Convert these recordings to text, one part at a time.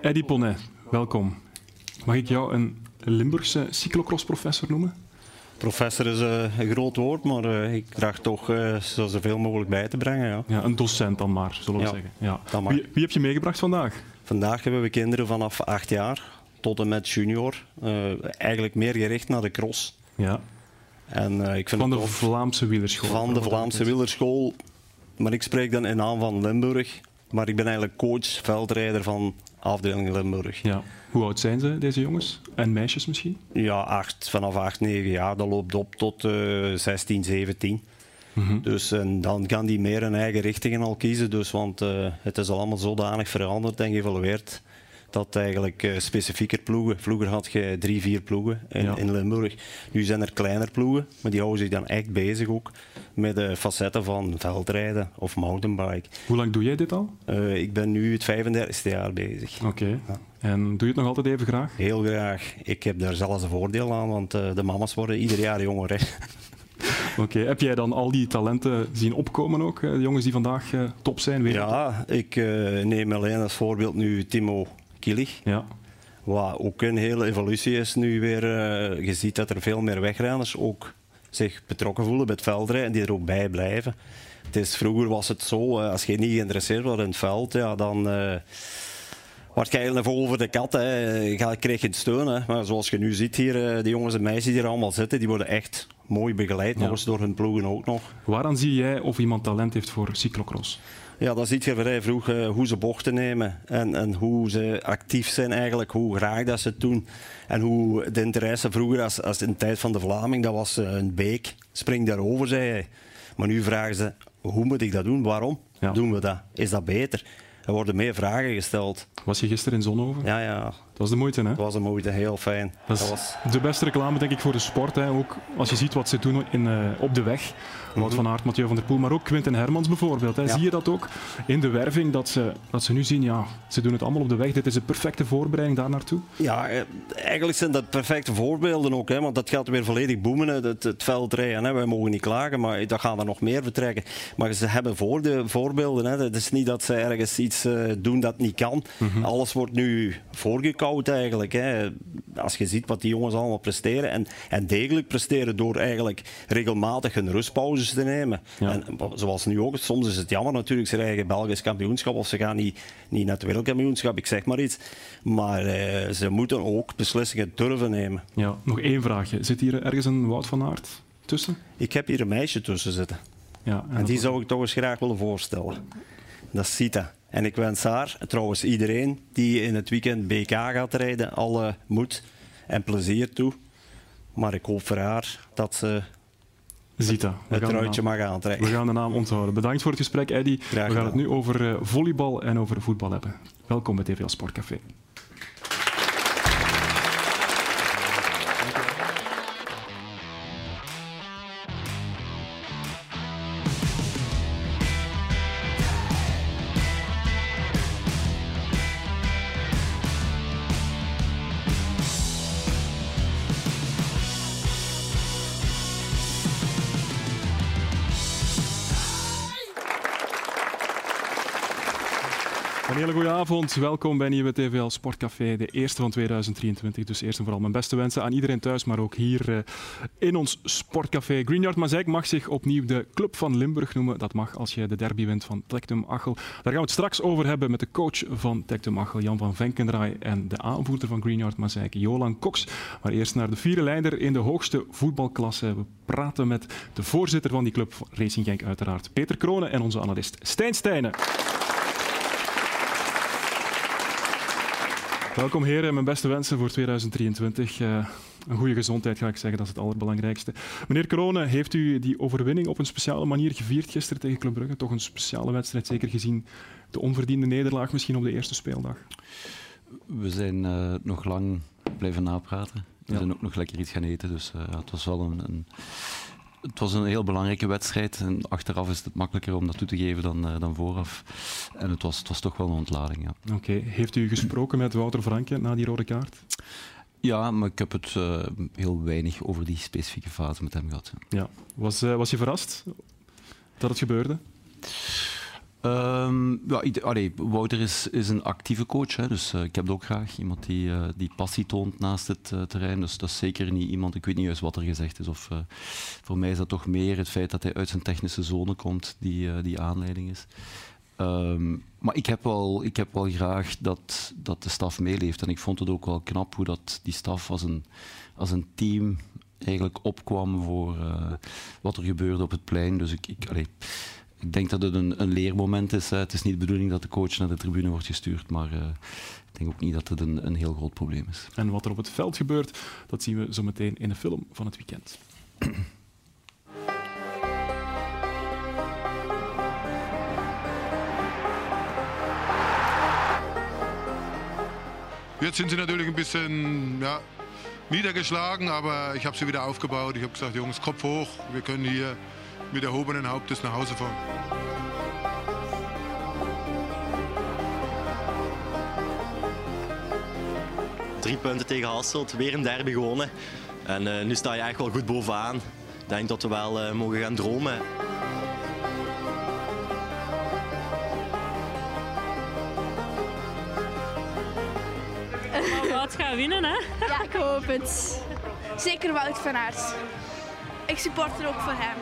Eddy Ponnet, welkom. Mag ik jou een Limburgse cyclocross-professor noemen? Professor is uh, een groot woord, maar uh, ik draag toch uh, zo zoveel mogelijk bij te brengen. Ja. ja een docent dan maar, zullen we Ja, zeggen. Ja. dat mag. Wie, wie heb je meegebracht vandaag? Vandaag hebben we kinderen vanaf acht jaar tot en met junior. eh, eigenlijk meer gericht naar de cross. Ja. En, eh, ik vind Van de tof. Vlaamse wielerschool. van de Vlaamse wielerschool. Maar ik spreek dan in naam van Limburg. Maar ik ben eigenlijk coach, veldrijder van afdeling Limburg. Ja. Hoe oud zijn ze, deze jongens? En meisjes misschien? Ja, acht, vanaf 8, 9 jaar. Dat loopt op tot eh 16, 17. Mhm. Dus en dan kan die meer hun eigen richtingen al kiezen. Dus, want eh, het is al allemaal zodanig veranderd en geëvalueerd dat eigenlijk eh, specifieker ploegen. Vroeger had je drie, vier ploegen in, Ja. in Limburg. Nu zijn er kleiner ploegen, maar die houden zich dan echt bezig ook met de facetten van veldrijden of mountainbike. Hoe lang doe jij dit al? Eh, ik ben nu het 35e jaar bezig. Oké. En doe je het nog altijd even graag? Heel graag. Ik heb daar zelfs een voordeel aan, want eh, de mama's worden ieder jaar jonger. Hè. Oké. Heb jij dan al die talenten zien opkomen ook? De jongens die vandaag top zijn? Weer Ja, ik neem alleen als voorbeeld nu Timo Kielig. ja. Wat ook een hele evolutie is nu weer. eh, je ziet dat er veel meer wegrenners ook zich betrokken voelen bij het veldrijden en die er ook bij blijven. Het is, vroeger was het zo, eh, als je niet geïnteresseerd was in het veld, ja, dan eh was je eigenlijk voor de kat. Hè. Je kreeg geen steun. Hè. Maar zoals je nu ziet hier, die jongens en meisjes die er allemaal zitten, die worden echt mooi begeleid, nog eens door hun ploegen ook nog. Waaraan zie jij of iemand talent heeft voor cyclocross? Ja, dan zie je vrij vroeg eh, hoe ze bochten nemen en, en hoe ze actief zijn eigenlijk, hoe graag dat ze het doen. En hoe de interesse vroeger, als, als in de tijd van de Vlaming, dat was eh, een beek, spring daarover, zei hij. Maar nu vragen ze, hoe moet ik dat doen, waarom Ja. doen we dat? Is dat beter? Er worden meer vragen gesteld. Was je gisteren in Zonhoven? Ja, ja, was de moeite, hè? dat was een moeite, heel fijn. Dat Dat was... de beste reclame, denk ik, voor de sport. Hè. Ook als je ziet wat ze doen in, eh, op de weg. Wout van Aert, Mathieu van der Poel, maar ook Quinten Hermans bijvoorbeeld. Hè. Ja. Zie je dat ook in de werving, dat ze, dat ze nu zien, ja, ze doen het allemaal op de weg. Dit is een perfecte voorbereiding daar naartoe. Ja, eh, eigenlijk zijn dat perfecte voorbeelden ook, hè, want dat gaat weer volledig boemen, het, het veldrijden. Hè. Wij mogen niet klagen, maar dat gaan er nog meer vertrekken. Maar ze hebben voorde- voorbeelden. Hè. Het is niet dat ze ergens iets eh, doen dat niet kan. Alles wordt nu eigenlijk. Hè. Als je ziet wat die jongens allemaal presteren en, en degelijk presteren door eigenlijk regelmatig hun rustpauzes te nemen. Ja. En zoals nu ook, soms is het jammer natuurlijk, ze krijgen Belgisch kampioenschap of ze gaan niet, niet naar het wereldkampioenschap, ik zeg maar iets. Maar eh, ze moeten ook beslissingen durven nemen. Ja, nog één vraagje. Zit hier ergens een Wout van Aert tussen? Ik heb hier een meisje tussen zitten. Ja, En die zou ik toch eens graag willen voorstellen. Dat is Sita. En ik wens haar, trouwens iedereen die in het weekend BK gaat rijden, alle moed en plezier toe. Maar ik hoop voor haar dat ze Zita. We het truitje mag We aantrekken. gaan de naam onthouden. Bedankt voor het gesprek, Eddy. We gaan het nu over eh, volleybal en over voetbal hebben. Welkom bij TVL Sportcafé. Een hele goede avond. Welkom bij nieuwe TVL Sportcafé, de eerste van 2023. Dus eerst en vooral mijn beste wensen aan iedereen thuis, maar ook hier eh, in ons Sportcafé. Greenyard Mazijk mag zich opnieuw de Club van Limburg noemen. Dat mag als je de derby wint van Tectum Achel. Daar gaan we het straks over hebben met de coach van Tectum Achel, Jan van Venkendraai, en de aanvoerder van Greenyard Mazijk, Jolan Cox. Maar eerst naar de vierde leider in de hoogste voetbalklasse. We praten met de voorzitter van die club, Racing Genk uiteraard, Peter Kronen, en onze analist Stijn Stijnen. Welkom heren, mijn beste wensen voor 2023. Eh, een goede gezondheid ga ik zeggen, dat is het allerbelangrijkste. Meneer Corone, heeft u die overwinning op een speciale manier gevierd gisteren tegen Club Brugge? Toch een speciale wedstrijd, zeker gezien de onverdiende nederlaag misschien op de eerste speeldag. We zijn eh, nog lang blijven napraten. We Ja. zijn ook nog lekker iets gaan eten, dus eh, het was wel een, een, het was een heel belangrijke wedstrijd. En achteraf is het makkelijker om dat toe te geven dan, eh, dan vooraf. En het was, het was toch wel een ontlading, ja. Oké, heeft u gesproken met Wouter Franke na die rode kaart? Ja, maar ik heb het eh, heel weinig over die specifieke fase met hem gehad. ja. Ja. Was, eh, was je verrast dat het gebeurde? Ehm, ja, allee, Wouter is, is een actieve coach, hè, dus uh, ik heb het ook graag. Iemand die, uh, die passie toont naast het uh, terrein. Dus dat is zeker niet iemand, ik weet niet juist wat er gezegd is. Of, voor mij is dat toch meer het feit dat hij uit zijn technische zone komt, die, die aanleiding is. Um, maar ik heb wel, ik heb wel graag dat, dat de staf meeleeft. En ik vond het ook wel knap hoe dat die staf als een, als een team eigenlijk opkwam voor wat er gebeurde op het plein. Dus ik, ik, allee, ik denk dat het een, een leermoment is. Hè. Het is niet de bedoeling dat de coach naar de tribune wordt gestuurd, maar uh, ik denk ook niet dat het een, een heel groot probleem is. En wat er op het veld gebeurt, dat zien we zo meteen in de film van het weekend. Jetzt sind sie natürlich ein bisschen ja, niedergeschlagen, aber ich habe sie wieder aufgebaut. Ich habe gesagt, Jungs, Kopf hoch, wir können hier mit erhobenen Hauptes nach Hause fahren. Drie punten tegen Hasselt, weer een derby gewonnen. En uh, nu sta je echt wel goed bovenaan. Ik denk dat we wel uh, mogen gaan dromen. Wat gaan winnen, hè? Ja, ik hoop het. Zeker Wout van Aert. Ik support er ook voor hem.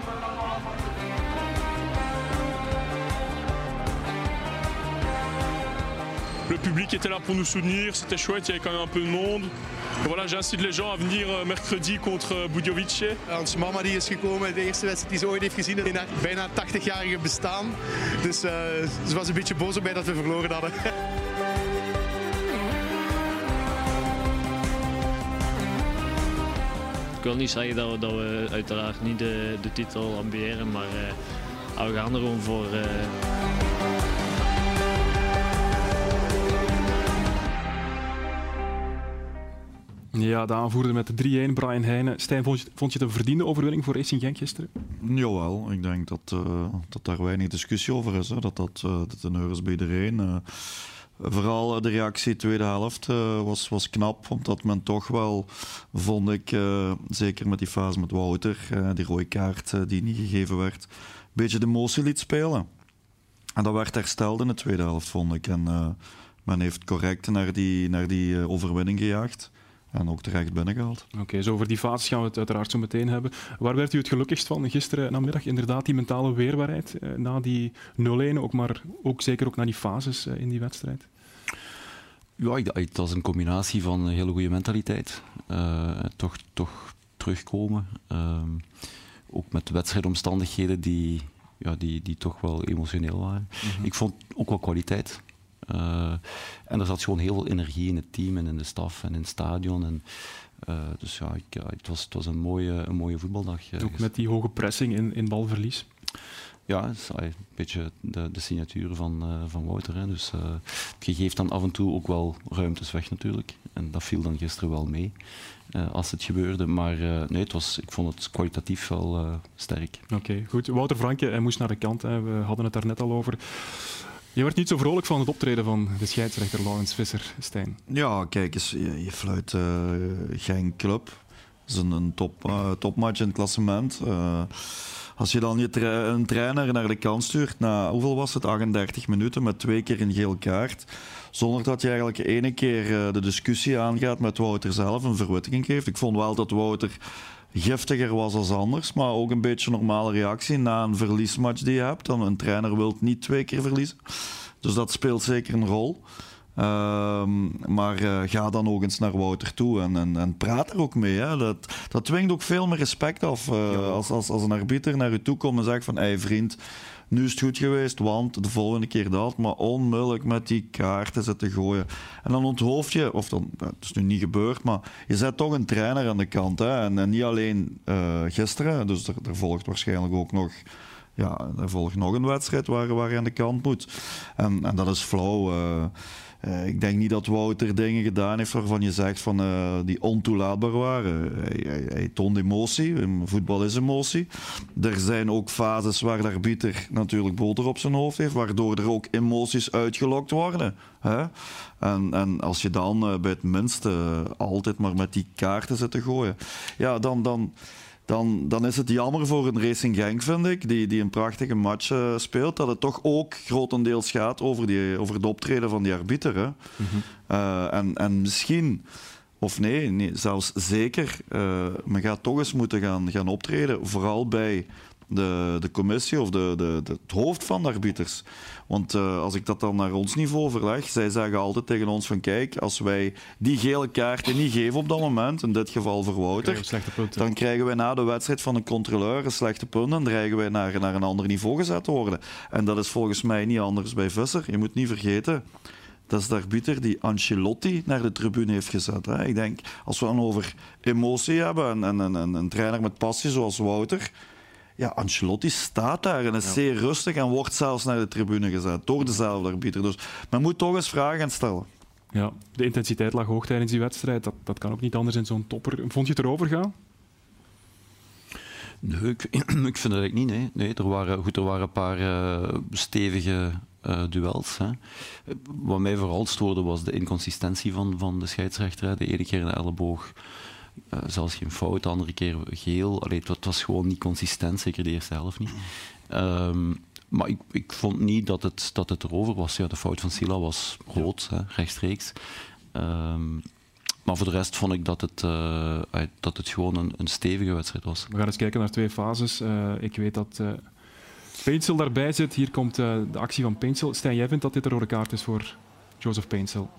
Le public était là pour nous soutenir, c'était chouette, il y avait quand même un peu de monde. Voilà, j'incite les gens à venir euh, mercredi contre euh, Budjovice. Ons mama die is gekomen, de eerste wedstrijd die ze ooit heeft gezien in haar bijna 80-jarige bestaan. Dus uh, ze was een beetje boos op mij dat we verloren hadden. wil niet zeggen dat we, dat we uiteraard niet de, de titel ambiëren, maar uh, we gaan er gewoon voor. Uh... Ja, de aanvoerder met de 3-1, Brian Heijnen. Stijn, vond je, vond je het een verdiende overwinning voor Racing Genk gisteren? Jawel, ik denk dat, uh, dat daar weinig discussie over is. Hè. Dat, dat, uh, dat een is bij iedereen. Uh, Vooral de reactie tweede helft uh, was, was knap, omdat men toch wel, vond ik, uh, zeker met die fase met Wouter, die rode kaart die niet gegeven werd, een beetje de emotie liet spelen. En dat werd hersteld in de tweede helft, vond ik. En men heeft correct naar die, naar die overwinning gejaagd. En ook terecht binnengehaald. Oké, okay, zo over die fases gaan we het uiteraard zo meteen hebben. Waar werd u het gelukkigst van gisteren namiddag? Inderdaad, die mentale weerbaarheid eh, na die 0-1, ook, maar ook zeker ook na die fases eh, in die wedstrijd? Ja, het was een combinatie van een hele goede mentaliteit. Uh, toch, toch terugkomen. Uh, ook met wedstrijdomstandigheden die, ja, die, die toch wel emotioneel waren. Mm -hmm. Ik vond ook wel kwaliteit. Uh, en er zat gewoon heel veel energie in het team en in de staf en in het stadion. En, uh, dus ja, ik, ja, het, was, het was een mooie, een mooie voetbaldag. Ook met die hoge pressing in, in balverlies. Ja, is een beetje de, de signatuur van, uh, van Wouter. Hè. Dus uh, je geeft dan af en toe ook wel ruimtes weg natuurlijk. En dat viel dan gisteren wel mee, uh, als het gebeurde. Maar nee, het was, ik vond het kwalitatief wel sterk. Oké, okay, goed. Wouter Franke, hij moest naar de kant. Hè. We hadden het daar net al over. Je werd niet zo vrolijk van het optreden van de scheidsrechter Laurens Visser, Stijn. Ja, kijk eens, je, fluit uh, geen club. Dat is een, een top, uh, topmatch in het klassement. Uh, als je dan je een trainer naar de kant stuurt, na hoeveel was het? 38 minuten met twee keer een geel kaart. Zonder dat je eigenlijk ene keer de discussie aangaat met Wouter zelf, een verwittiging geeft. Ik vond wel dat Wouter giftiger was als anders, maar ook een beetje normale reactie na een verliesmatch die je hebt. Dan een trainer wil niet twee keer verliezen. Dus dat speelt zeker een rol. Um, maar uh, ga dan ook eens naar Wouter toe en, en, en praat er ook mee. Hè. Dat, dat dwingt ook veel meer respect af. Uh, ja. als, als, als een arbiter naar je toe komt en zegt van... Hé hey, vriend, nu is het goed geweest, want de volgende keer dat. Maar onmiddellijk met die kaarten zitten gooien. En dan onthoofd je, of dan, het is nu niet gebeurd, maar je zet toch een trainer aan de kant. Hè. En, en niet alleen uh, gisteren, dus er, er volgt waarschijnlijk ook nog ja, er volgt nog een wedstrijd waar, waar je aan de kant moet. En, en dat is flauw. Uh, uh, ik denk niet dat Wouter dingen gedaan heeft waarvan je zegt van, uh, die ontoelaatbaar waren. Hij, hij, toont emotie. Voetbal is emotie. Er zijn ook fases waar de arbiter natuurlijk boter op zijn hoofd heeft, waardoor er ook emoties uitgelokt worden. Hè? En, en als je dan bij het minste altijd maar met die kaarten zit te gooien, ja, dan. dan dan, dan is het jammer voor een Racing Genk, vind ik, die, die een prachtige match uh, speelt, dat het toch ook grotendeels gaat over, die, over het optreden van die arbiter. Hè. Mhm. Uh, en, en misschien, of nee, nee zelfs zeker, uh, men gaat toch eens moeten gaan, gaan optreden, vooral bij de, de commissie of de, de, de, het hoofd van de arbiters. Want uh, als ik dat dan naar ons niveau verleg, zij zeggen altijd tegen ons van kijk, als wij die gele kaarten niet geven op dat moment, in dit geval voor Wouter, dan krijgen wij na de wedstrijd van een controleur een slechte punt en dreigen wij naar, naar een ander niveau gezet te worden. En dat is volgens mij niet anders bij Visser. Je moet niet vergeten, dat is de arbiter die Ancelotti naar de tribune heeft gezet. Hè. Ik denk, als we dan over emotie hebben en, en, en, en een trainer met passie zoals Wouter, ja, Ancelotti staat daar en is ja. zeer rustig en wordt zelfs naar de tribune gezet door dezelfde arbiter. Dus men moet toch eens vragen stellen. Ja, de intensiteit lag hoog tijdens die wedstrijd. Dat, dat kan ook niet anders in zo'n topper. Vond je het erover gaan? Nee, ik, ik vind het eigenlijk niet. Nee. Nee, er, waren, goed, er waren een paar uh, stevige uh, duels. Hè. Wat mij vooral stoorde was de inconsistentie van, van de scheidsrechter. De ene keer een elleboog uh, zelfs geen fout, de andere keer geel. Allee, het, was gewoon niet consistent, zeker de eerste helft niet. Um, maar ik, ik vond niet dat het, dat het erover was. Ja, de fout van Sila was rood, hè, rechtstreeks. Um, maar voor de rest vond ik dat het, uh, dat het gewoon een, een, stevige wedstrijd was. We gaan eens kijken naar twee fases. Uh, ik weet dat uh, Painsel daarbij zit. Hier komt de actie van Painsel. Stijn, jij vindt dat dit een rode kaart is voor Joseph Painsel?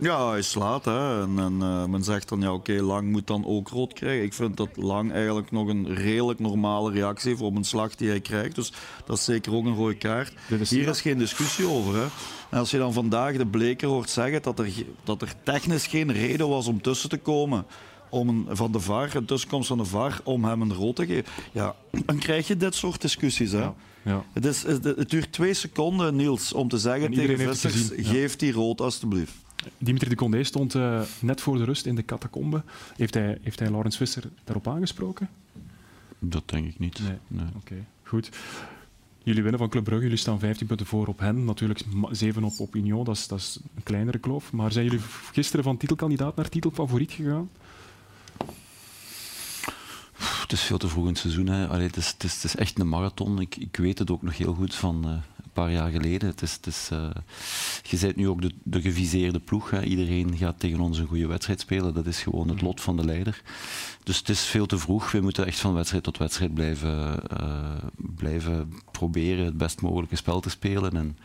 Ja, hij slaat. Hè. En, en uh, men zegt dan, ja oké, okay, Lang moet dan ook rood krijgen. Ik vind dat Lang eigenlijk nog een redelijk normale reactie heeft op een slag die hij krijgt. Dus dat is zeker ook een rode kaart. Is Hier is geen discussie over. Hè. En als je dan vandaag de Bleker hoort zeggen dat er, dat er technisch geen reden was om tussen te komen om een, van de VAR, een tussenkomst van de VAR, om hem een rood te geven. Ja, dan krijg je dit soort discussies. Hè. Ja. Ja. Het, is, het, duurt twee seconden, Niels, om te zeggen tegen Vissers, geef die rood alstublieft. Dimitri de Condé stond uh, net voor de rust in de catacombe. Heeft hij, heeft hij Laurens Visser daarop aangesproken? Dat denk ik niet. Nee. nee. Oké, okay. goed. Jullie winnen van Club Brugge, jullie staan 15 punten voor op hen. Natuurlijk 7 op Opinion, dat is, dat is een kleinere kloof. Maar zijn jullie gisteren van titelkandidaat naar titelfavoriet gegaan? Het is veel te vroeg in het seizoen. Hè. Allee, het, is, het, is, het, is, echt een marathon. Ik, ik weet het ook nog heel goed van, uh, een paar jaar geleden. Het is, uh, je bent nu ook de, de geviseerde ploeg. Hè. Iedereen gaat tegen ons een goede wedstrijd spelen. Dat is gewoon het lot van de leider. Dus het is veel te vroeg. We moeten echt van wedstrijd tot wedstrijd blijven, uh, blijven proberen het best mogelijke spel te spelen. En,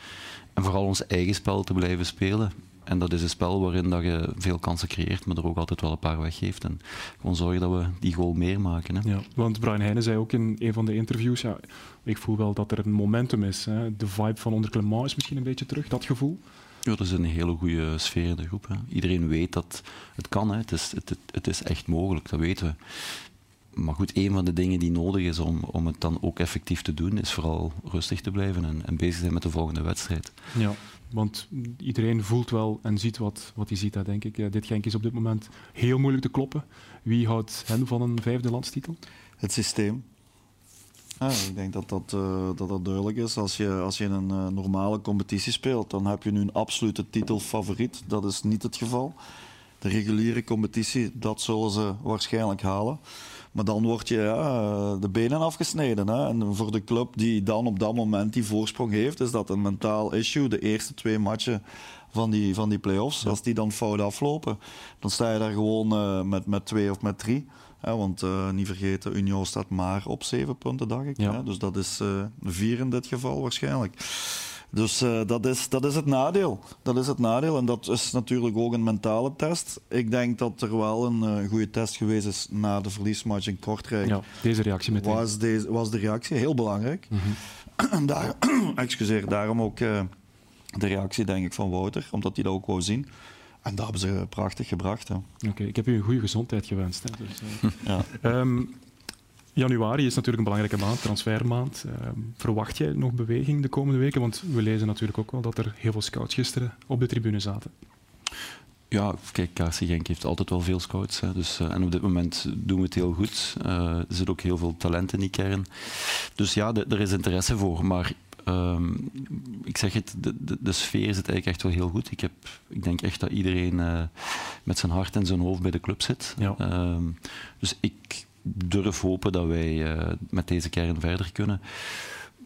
en vooral ons eigen spel te blijven spelen. En dat is een spel waarin dat je veel kansen creëert, maar er ook altijd wel een paar weggeeft. En gewoon zorgen dat we die goal meer maken. Hè. Ja, want Brian Heijnen zei ook in een van de interviews, ja, ik voel wel dat er een momentum is. Hè. De vibe van onder Clement is misschien een beetje terug, dat gevoel. Ja, er is een hele goede sfeer in de groep. Hè. Iedereen weet dat het kan. Hè. Het, is, het, het is echt mogelijk, dat weten we. Maar goed, een van de dingen die nodig is om, om het dan ook effectief te doen, is vooral rustig te blijven en, en bezig zijn met de volgende wedstrijd. Ja, want iedereen voelt wel en ziet wat, wat hij ziet, denk ik. dit Genk is op dit moment heel moeilijk te kloppen. Wie houdt hen van een vijfde landstitel? Het systeem. Ik denk dat dat, uh, dat dat duidelijk is. Als je, als je in een uh, normale competitie speelt, dan heb je nu een absolute titelfavoriet. Dat is niet het geval. De reguliere competitie, dat zullen ze waarschijnlijk halen. Maar dan word je ja, de benen afgesneden. Hè. En voor de club die dan op dat moment die voorsprong heeft, is dat een mentaal issue. De eerste twee matchen van die, van die play-offs, als die dan fout aflopen, dan sta je daar gewoon uh, met, met twee of met drie. Hè, want uh, niet vergeten, Union staat maar op zeven punten, dacht ik. Ja. Hè. Dus dat is uh, vier in dit geval waarschijnlijk. Dus uh, dat, is, dat is het nadeel. Dat is het nadeel. En dat is natuurlijk ook een mentale test. Ik denk dat er wel een uh, goede test geweest is na de verliesmatch in Kortrijk. Ja, deze reactie meteen. Was, deze, was de reactie heel belangrijk. Mm -hmm. Daar, excuseer, daarom ook uh, de reactie denk ik van Wouter, omdat hij dat ook wou zien. En dat hebben ze prachtig gebracht. Oké, okay, ik heb u een goede gezondheid gewenst. Hè, dus, ja. um, Januari is natuurlijk een belangrijke maand, transfermaand. Uh, verwacht jij nog beweging de komende weken? Want we lezen natuurlijk ook wel dat er heel veel scouts gisteren op de tribune zaten. Ja, kijk, KC Genk heeft altijd wel veel scouts. Hè, dus, uh, en op dit moment doen we het heel goed. Uh, er zit ook heel veel talent in die kern. Dus ja, er is interesse voor. Maar um, ik zeg het, de, de, de, sfeer zit eigenlijk echt wel heel goed. Ik, heb, ik denk echt dat iedereen uh, met zijn hart en zijn hoofd bij de club zit. Ja. Um, dus ik durf hopen dat wij uh, met deze kern verder kunnen.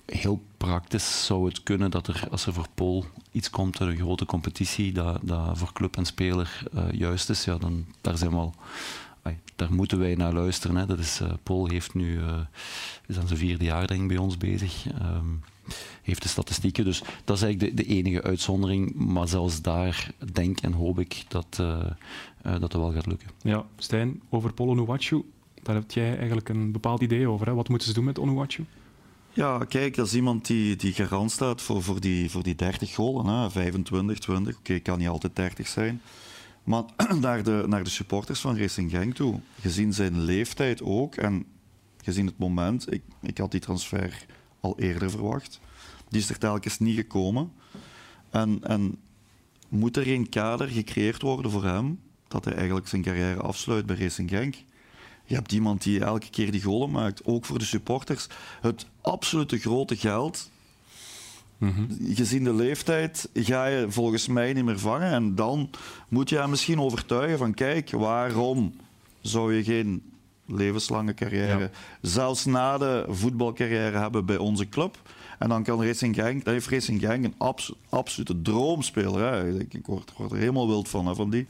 Heel praktisch zou het kunnen dat er, als er voor Pol iets komt uit een grote competitie, dat, dat voor club en speler uh, juist is, ja, dan daar zijn we al daar moeten wij naar luisteren. Hè. Dat is, uh, Paul heeft nu, uh, is aan zijn vierde jaar denk ik, bij ons bezig. Um, heeft de statistieken. Dus dat is eigenlijk de, enige uitzondering. Maar zelfs daar denk en hoop ik dat, dat het wel gaat lukken. Ja, Stijn, over Polo Onuachu, daar heb jij eigenlijk een bepaald idee over. Hè? Wat moeten ze doen met Onuachu? Ja, kijk, dat is iemand die, die garant staat voor, voor, die, voor die 30 golen. Hè? 25, 20. Oké, kan niet altijd 30 zijn. Maar naar de, naar de supporters van Racing Genk toe, gezien zijn leeftijd ook en gezien het moment, ik, ik had die transfer al eerder verwacht. Die is er telkens niet gekomen. En, en moet er geen kader gecreëerd worden voor hem, dat hij eigenlijk zijn carrière afsluit bij Racing Genk? Je hebt iemand die elke keer die golen maakt, ook voor de supporters. Het absolute grote geld Mm Gezien de leeftijd ga je volgens mij niet meer vangen. En dan moet je hem misschien overtuigen van kijk, waarom zou je geen levenslange carrière, zelfs na de voetbalcarrière hebben bij onze club. En dan kan Racing Genk, dat heeft Racing Genk een abs absolute droomspeler. Hè. Ik, word, word, er helemaal wild van, hè, van die.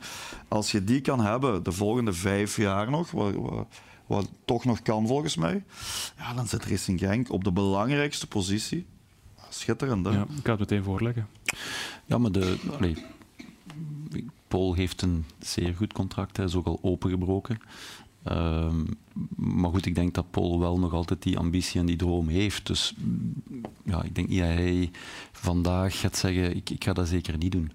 Als je die kan hebben de volgende vijf jaar nog, wat, wat, wat toch nog kan volgens mij, ja, dan zit Racing Genk op de belangrijkste positie schitterend. Hè? Ja, ik ga het meteen voorleggen. Ja, maar de, Paul heeft een zeer goed contract, hij is ook al opengebroken. Um, maar goed, ik denk dat Paul wel nog altijd die ambitie en die droom heeft. Dus ja, ik denk niet dat hij vandaag gaat zeggen: ik, ik ga dat zeker niet doen.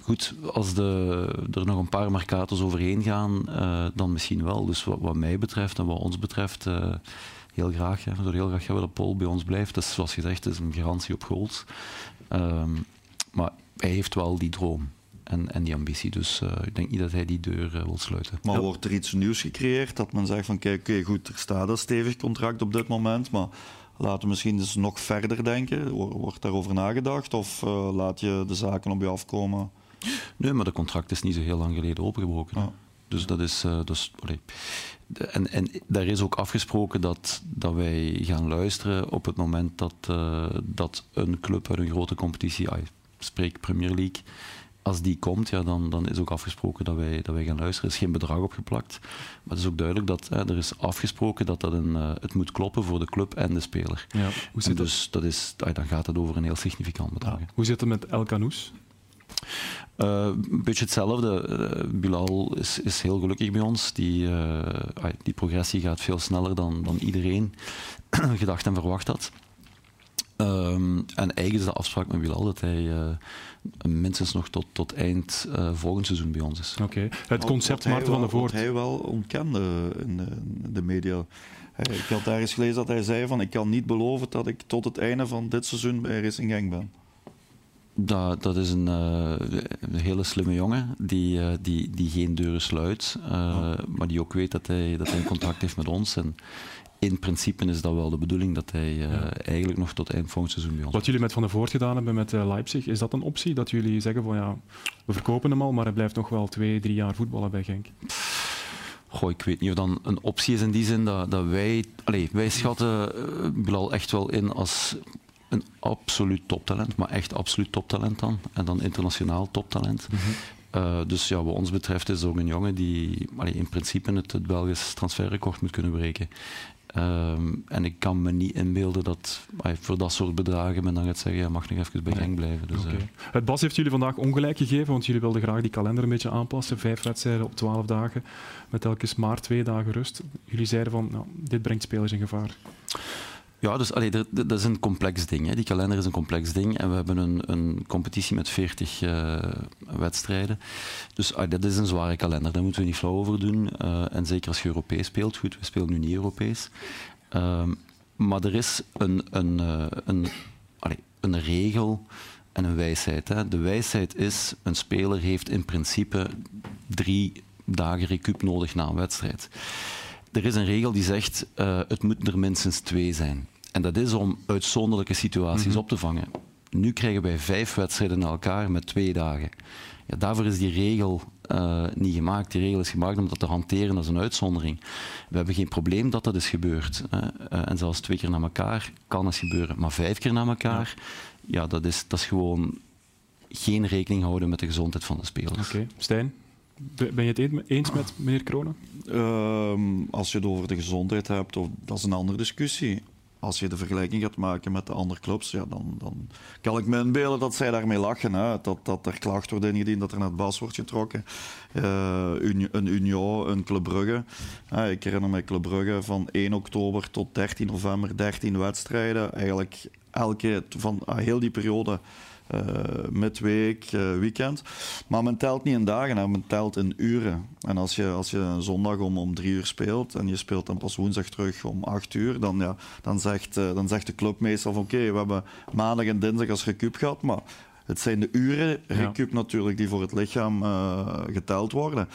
Goed, als de, er nog een paar markatos overheen gaan, uh, dan misschien wel. Dus wat, mij betreft en wat ons betreft. Uh, heel graag. Hè. We zouden heel graag hebben dat Paul bij ons blijft. Dat is zoals gezegd is een garantie op goals. Um, maar hij heeft wel die droom. En, en die ambitie. Dus uh, ik denk niet dat hij die deur uh, wil sluiten. Maar ja. wordt er iets nieuws gecreëerd? Dat men zegt van kijk, okay, goed, er staat een stevig contract op dit moment, maar laten we misschien eens nog verder denken. Wordt daarover nagedacht? Of uh, laat je de zaken op je afkomen? Nee, maar de contract is niet zo heel lang geleden opengebroken. Ja. Dus dat is... Dus, en, en daar is ook afgesproken dat, dat wij gaan luisteren op het moment dat, uh, dat een club uit een grote competitie, ah, spreek Premier League, als die komt, ja, dan, dan is ook afgesproken dat wij, dat wij gaan luisteren. Er is geen bedrag opgeplakt. Maar het is ook duidelijk dat hè, er is afgesproken dat, dat een, uh, het moet kloppen voor de club en de speler. Ja, hoe zit dus dat is, ah, dan gaat het over een heel significant bedrag. Ja. Hoe zit het met El Canoes? Uh, een beetje hetzelfde. Uh, Bilal is, is, heel gelukkig bij ons. Die, uh, die progressie gaat veel sneller dan, dan iedereen gedacht en verwacht had. Um, en eigenlijk is de afspraak met Bilal dat hij minstens nog tot, tot eind volgend seizoen bij ons is. Oké. Okay. Het concept Maarten van der Voort. Wat hij wel ontkende in de, in de media. Ik had daar eens gelezen dat hij zei van ik kan niet beloven dat ik tot het einde van dit seizoen bij Racing Gang ben. Dat, dat is een, uh, een, hele slimme jongen die, uh, die, die geen deuren sluit, uh, oh. maar die ook weet dat hij, dat hij een contract heeft met ons. En in principe is dat wel de bedoeling dat hij ja. eigenlijk nog tot eind volgend seizoen bij ons Wat jullie met Van der Voort gedaan hebben met Leipzig, is dat een optie? Dat jullie zeggen van ja, we verkopen hem al, maar hij blijft nog wel twee, drie jaar voetballen bij Genk? Goh, ik weet niet of dat een optie is in die zin dat, dat wij... Allez, wij schatten Bilal echt wel in als een absoluut toptalent, maar echt absoluut toptalent dan. En dan internationaal toptalent. Mm -hmm. uh, dus ja, wat ons betreft is ook een jongen die allee, in principe het, het Belgisch transferrecord moet kunnen breken. Um, en ik kan me niet inbeelden dat voor dat soort bedragen men dan gaat zeggen, je mag nog even bij Genk blijven. Dus, okay. uh. Het Bas heeft jullie vandaag ongelijk gegeven, want jullie wilden graag die kalender een beetje aanpassen. Vijf wedstrijden op twaalf dagen, met telkens maar twee dagen rust. Jullie zeiden van, nou, dit brengt spelers in gevaar. Ja, dus allee, dat, is een complex ding. Hè. Die kalender is een complex ding en we hebben een, een competitie met 40 uh, eh, wedstrijden. Dus allee, dat is een zware kalender, daar moeten we niet flauw over doen. Uh, en zeker als je Europees speelt. Goed, we spelen nu niet Europees. Uh, maar er is een, een, uh, een, een regel en een wijsheid. Hè. De wijsheid is, een speler heeft in principe drie dagen recup nodig na een wedstrijd. Er is een regel die zegt, uh, het moeten er minstens twee zijn. En dat is om uitzonderlijke situaties mm -hmm. op te vangen. Nu krijgen wij vijf wedstrijden na elkaar met twee dagen. Ja, daarvoor is die regel uh, niet gemaakt. Die regel is gemaakt om dat te hanteren als een uitzondering. We hebben geen probleem dat dat is gebeurd. Uh, en zelfs twee keer na elkaar kan het gebeuren. Maar vijf keer na elkaar, ja, dat, is, dat is gewoon geen rekening houden met de gezondheid van de spelers. Oké, Stijn? Ben je het eens met meneer Kronen? Uh, als je het over de gezondheid hebt, dat is een andere discussie als je de vergelijking gaat maken met de andere clubs, ja, dan, dan kan ik me inbeelden dat zij daarmee lachen. Dat, dat er klacht wordt ingediend, dat er naar het bas wordt getrokken. Uh, een Union, een Club Brugge. ik herinner me Club Brugge van 1 oktober tot 13 november, 13 wedstrijden. Eigenlijk elke, van ah, heel die periode uh, midweek, uh, weekend. Maar men telt niet in dagen, hè, men telt in uren. En als je, als je een zondag om, om drie uur speelt en je speelt dan pas woensdag terug om acht uur, dan, ja, dan, zegt, uh, dan zegt de club meestal van oké, we hebben maandag en dinsdag als recup gehad, maar het zijn de uren recup ja. natuurlijk die voor het lichaam geteld worden.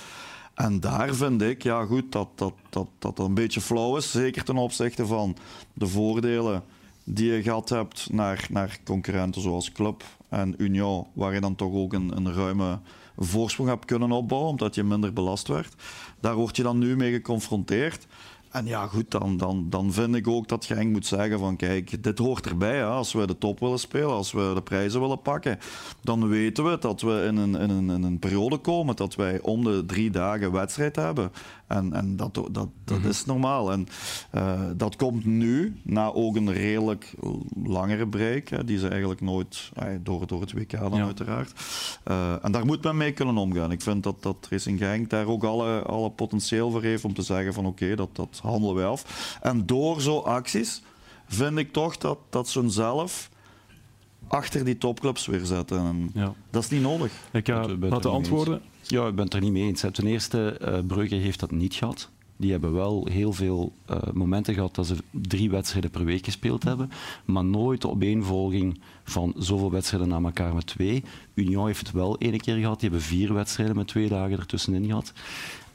En daar vind ik, ja goed, dat dat, dat, dat een beetje flauw is. Zeker ten opzichte van de voordelen die je gehad hebt naar, naar concurrenten zoals Club en Union, waar je dan toch ook een, een ruime voorsprong hebt kunnen opbouwen, omdat je minder belast werd. Daar word je dan nu mee geconfronteerd. En ja, goed, dan, dan, dan vind ik ook dat Genk moet zeggen van kijk, dit hoort erbij. Hè. Als we de top willen spelen, als we de prijzen willen pakken, dan weten we dat we in een, in een, in een periode komen dat wij om de drie dagen wedstrijd hebben. En, en dat, dat, dat mhm. is normaal. En uh, dat komt nu, na ook een redelijk langere break, hè, die ze eigenlijk nooit, door, door het WK dan ja. uiteraard. Uh, en daar moet men mee kunnen omgaan. Ik vind dat, dat Racing Genk daar ook alle, alle potentieel voor heeft om te zeggen van oké, okay, dat, dat handelen wij af. En door zo'n acties vind ik toch dat, dat zo'n zelf achter die topclubs weer zetten. En ja. Dat is niet nodig. Ik ga laten antwoorden. Ja, ik ben het er niet mee eens. Ten eerste, uh, Brugge heeft dat niet gehad. Die hebben wel heel veel uh, momenten gehad dat ze drie wedstrijden per week gespeeld hebben, maar nooit de opeenvolging van zoveel wedstrijden na elkaar met twee. Union heeft het wel één keer gehad, die hebben vier wedstrijden met twee dagen ertussenin gehad.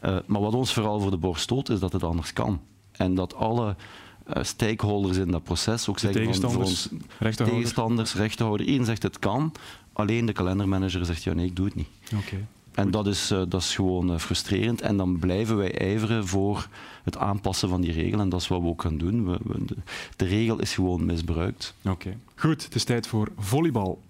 Uh, maar wat ons vooral voor de borst stoot, is dat het anders kan. En dat alle uh, stakeholders in dat proces ook zeggen tegenstanders, van, voor ons, tegenstanders, rechtenhouder, één zegt het kan, alleen de kalendermanager zegt ja nee, ik doe het niet. Okay. En dat is, uh, dat is gewoon uh, frustrerend. En dan blijven wij ijveren voor het aanpassen van die regel. En dat is wat we ook gaan doen. We, we, de, de, regel is gewoon misbruikt. Oké. Okay. Goed, het is tijd voor volleybal.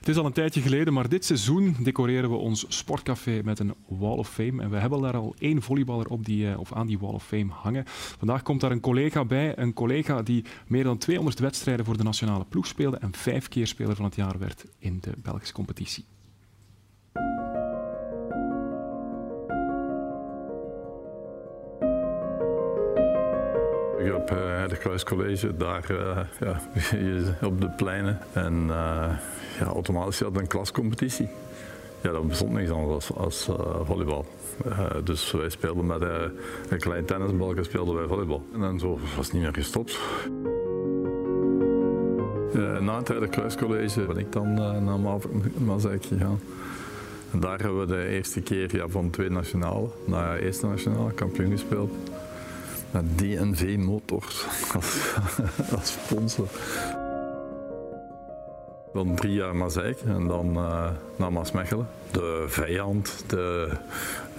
Het is al een tijdje geleden, maar dit seizoen decoreren we ons sportcafé met een Wall of Fame. En we hebben daar al één volleyballer op die, of aan die Wall of Fame hangen. Vandaag komt daar een collega bij. Een collega die meer dan 200 wedstrijden voor de nationale ploeg speelde en vijf keer speler van het jaar werd in de Belgische competitie. Op uh, het Kruiscollege, daar uh, ja, op de pleinen. En uh, ja, automatisch had een klascompetitie. Ja, dat bestond niks anders als, als volleybal. dus wij speelden met een klein tennisbalken speelden wij volleybal. En zo was het niet meer gestopt. na het Heilig Kruiscollege ben ik dan naar Mazijk gegaan. En daar hebben we de eerste keer ja, van twee nationale naar eerste nationale kampioen gespeeld DNV Motors als, sponsor. Dan drie jaar Mazeik en dan uh, naar Maasmechelen. De vijand, de,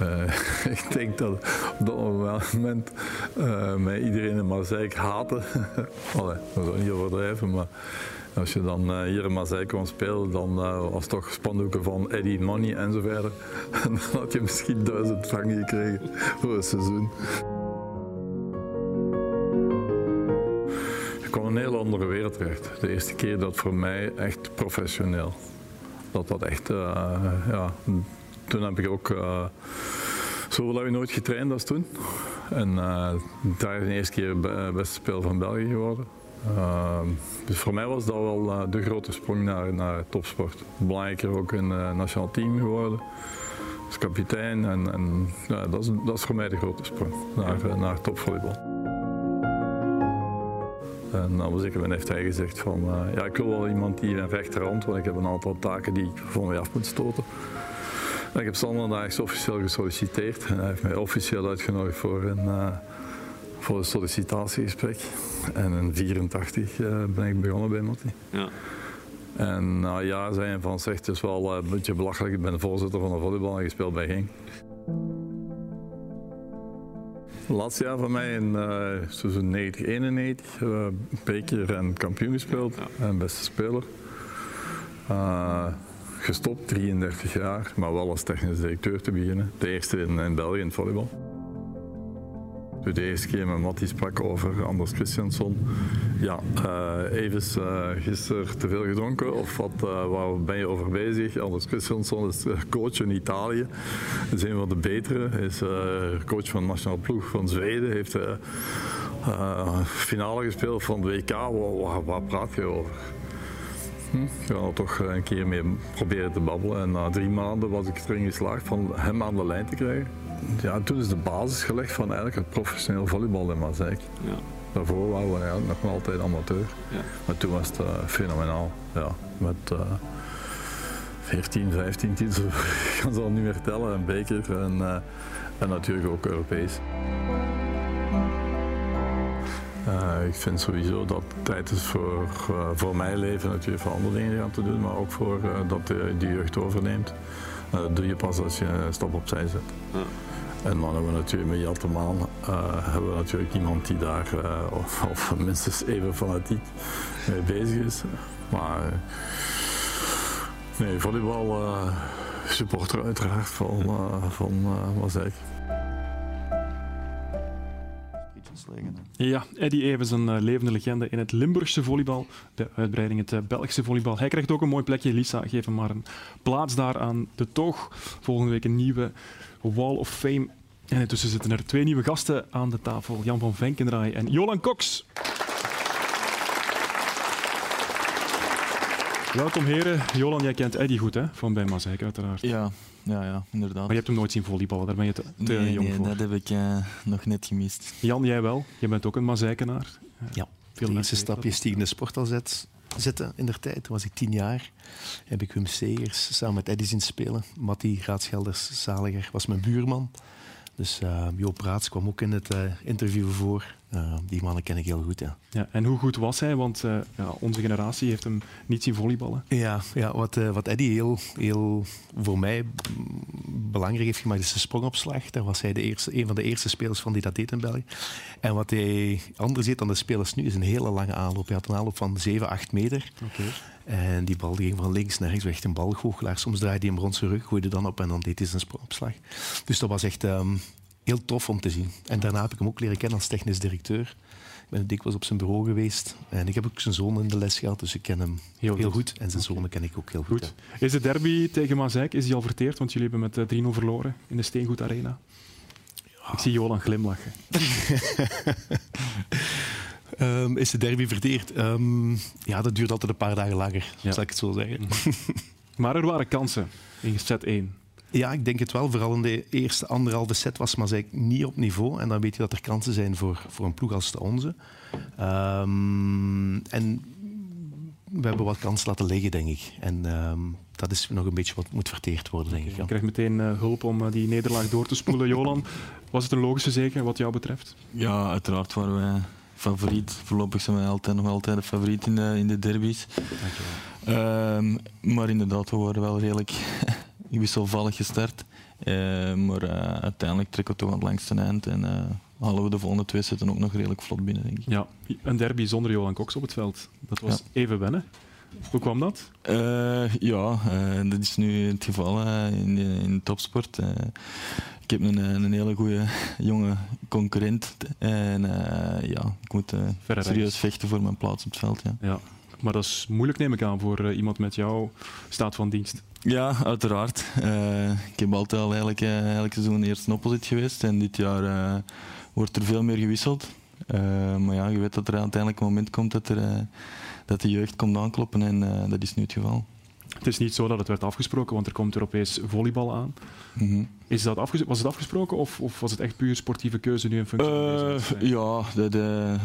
uh, ik denk dat op dat moment uh, mij iedereen in Mazeik haatte. Allee, dat is niet overdrijven, maar als je dan hier in Mazeik kwam spelen, dan was het toch spandoeken van Eddie Money en zo verder. En dan had je misschien duizend frank gekregen voor een seizoen. Een heel andere wereld terecht. De eerste keer dat voor mij echt professioneel. Dat dat echt, uh, ja. Toen heb ik ook, uh, zoveel heb nooit getraind als toen. En uh, daar is de eerste keer beste speler van België geworden. dus voor mij was dat wel de grote sprong naar, naar topsport. Belangrijker ook het nationaal team geworden. Als kapitein en, en ja, dat, is, dat is voor mij de grote sprong naar, naar topvolleybal. En op een zeker moment heeft hij gezegd van, uh, ja, ik wil wel iemand die een rechterhand, want ik heb een aantal taken die ik van mij af moet stoten. En ik heb zondags officieel gesolliciteerd en hij heeft mij officieel uitgenodigd voor een, uh, voor een sollicitatiegesprek. En in 84 uh, ben ik begonnen bij Matti. Ja. En na een jaar hij van, zegt het is wel een beetje belachelijk, ik ben voorzitter van de volleybal en gespeeld bij Genk. Laatste jaar van mij in seizoen 90, 91, uh, beker en kampioen gespeeld en beste speler. Uh, gestopt, 33 jaar, maar wel als technisch directeur te beginnen. De eerste in, in België in het volleybal. De eerste keer met Matti sprak over Anders Christiansson. Ja, uh, even uh, gisteren te veel gedronken of wat, uh, waar ben je over bezig? Anders Christiansson is coach in Italië. is een van de betere. Is coach van de nationale ploeg van Zweden. Heeft finale gespeeld van de WK. Waar, praat je over? Hm? Ik ga er toch een keer mee proberen te babbelen. En na drie maanden was ik erin geslaagd van hem aan de lijn te krijgen. Ja, toen is de basis gelegd van eigenlijk het professioneel volleybal in Mazeik. Ja. Daarvoor waren we eigenlijk nog altijd amateur. Ja. Maar toen was het uh, fenomenaal. Ja, met uh, 14, 15 titels, ik kan ze al niet meer tellen, een beker en, uh, en natuurlijk ook Europees. Uh, ik vind sowieso dat het tijd is voor, uh, voor mijn leven natuurlijk voor andere dingen gaan te doen, maar ook voor uh, dat de, de jeugd overneemt. dat doe je pas als je een stap opzij zet. Ja. En dan hebben we natuurlijk met Jattemaan hebben we natuurlijk iemand die daar of, of, minstens even fanatiek mee bezig is. Maar nee, volleybal supporter uiteraard van, van Ja, Eddie Evens, een uh, levende legende in het Limburgse volleybal. De uitbreiding het uh, Belgische volleybal. Hij krijgt ook een mooi plekje. Lisa, geef hem maar een plaats daar aan de toog. Volgende week een nieuwe Wall of Fame. En intussen zitten er twee nieuwe gasten aan de tafel. Jan van Venkendraai en Jolan Cox. Welkom heren. Jolan, jij kent Eddie goed hè? van bij Mazeik uiteraard. Ja, ja, ja, inderdaad. Maar je hebt hem nooit zien volleyballen, daar ben je te, te nee, jong nee, voor. dat heb ik uh, nog net gemist. Jan, jij wel. Je bent ook een Mazeikenaar. Ja, Veel de mensen eerste weten stapje dat. stiegen de sport al zet, zetten in der tijd. Toen was ik tien jaar. Heb ik Wim Segers samen met Eddie zien spelen. Matti Raadschelders Zaliger was mijn buurman. Dus uh, Joop Raats kwam ook in het uh, interview voor. Uh, die mannen ken ik heel goed, ja. Ja, en hoe goed was hij? Want uh, ja, onze generatie heeft hem niet zien volleyballen. Ja, ja wat, uh, wat Eddie heel, heel voor mij belangrijk heeft gemaakt, is de sprongopslag. Daar was hij de eerste, een van de eerste spelers van die dat deed in België. En wat hij anders deed dan de spelers nu, is een hele lange aanloop. Hij had een aanloop van 7, 8 meter. Okay. En die bal die ging van links naar rechts, echt een balgoochelaar. Soms draaide hij hem rond zijn rug, gooide dan op en dan deed hij zijn sprongopslag. Dus dat was echt... Um, heel tof om te zien. En daarna heb ik hem ook leren kennen als technisch directeur. Ik ben dikwijls op zijn bureau geweest. En ik heb ook zijn zoon in de les gehad, dus ik ken hem heel, heel goed. En zijn zonen ken ik ook heel goed. goed. Is de derby tegen Mazeik is die al verteerd? Want jullie hebben met 3-0 verloren in de Steengoed Arena. Ja. Ik zie Jolan glimlachen. um, is de derby verteerd? Um, ja, dat duurt altijd een paar dagen langer, ja. zal ik het zo zeggen. maar er waren kansen in set 1. Ja, ik denk het wel. Vooral in de eerste anderhalve set was Mazeik niet op niveau. En dan weet je dat er kansen zijn voor, voor een ploeg als de onze. Um, en we hebben wat kansen laten liggen, denk ik. En um, dat is nog een beetje wat moet verteerd worden, denk okay, ik. Ja. Je krijgt meteen uh, hulp om uh, die nederlaag door te spoelen. Jolan, was het een logische zege wat jou betreft? Ja, uiteraard waren wij favoriet. Voorlopig zijn wij altijd, nog altijd de favoriet in de, in de derbies. Um, maar inderdaad, we waren wel redelijk wisselvallig gestart. Uh, maar uh, uiteindelijk trekken we toch aan het langste eind en uh, halen we de volgende twee zetten ook nog redelijk vlot binnen, denk ik. Ja, een derby zonder Johan Cox op het veld. Dat was ja. even wennen. Hoe kwam dat? ja, dat is nu het geval in, de, in topsport. ik heb een, een hele goede jonge concurrent en ja, ik moet serieus vechten voor mijn plaats op het veld. Ja. ja. Maar dat is moeilijk, neem ik aan, voor iemand met jouw staat van dienst. Ja, uiteraard. Ik heb altijd al eigenlijk, uh, elk seizoen eerst een opposit geweest en dit jaar wordt er veel meer gewisseld. maar ja, je weet dat er uiteindelijk een moment komt dat, er, dat de jeugd komt aankloppen en dat is nu het geval. Het is niet zo dat het werd afgesproken, want er komt Europees volleybal aan. Mm -hmm. is dat afges was het afgesproken of, of, was het echt puur sportieve keuze nu in functie van uh, Ja, dat,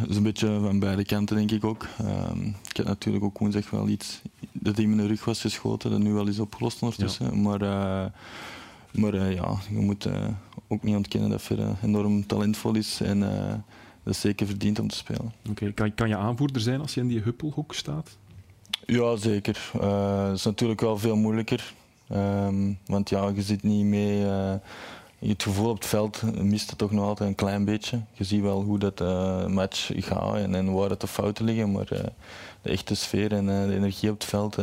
is een beetje van beide kanten denk ik ook. Uh, ik heb natuurlijk ook woensdag wel iets dat in mijn rug was geschoten, dat nu wel is opgelost ondertussen. Ja. Maar, uh, maar ja, je moet ook niet ontkennen dat hij enorm talentvol is en dat is zeker verdiend om te spelen. Oké, kan, kan je aanvoerder zijn als je in die huppelhoek staat? Ja, zeker. Uh, dat is natuurlijk wel veel moeilijker. Ehm, want ja, je zit niet mee. Uh, het gevoel op het veld mist het toch nog altijd een klein beetje. Je ziet wel hoe dat uh, match gaat en, en, waar het de fouten liggen. Maar de echte sfeer en de energie op het veld,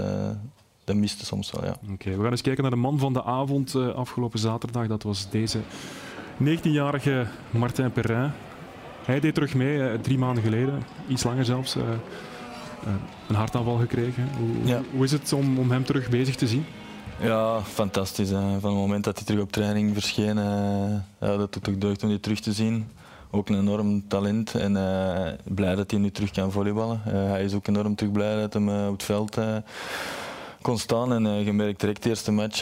dat miste soms wel. Ja. Oké, we gaan eens kijken naar de man van de avond afgelopen zaterdag. Dat was deze 19-jarige Martin Perrin. Hij deed terug mee drie maanden geleden, iets langer zelfs. een hartaanval gekregen. Hoe, ja. hoe is het om, om hem terug bezig te zien? Ja, fantastisch. Hè. Van het moment dat hij terug op training verscheen, uh, ja, dat doet ook deugd om die terug te zien. Ook een enorm talent en uh, blij dat hij nu terug kan volleyballen. Uh, hij is ook enorm terug blij dat hij op het veld kon staan. En je merkt direct de eerste match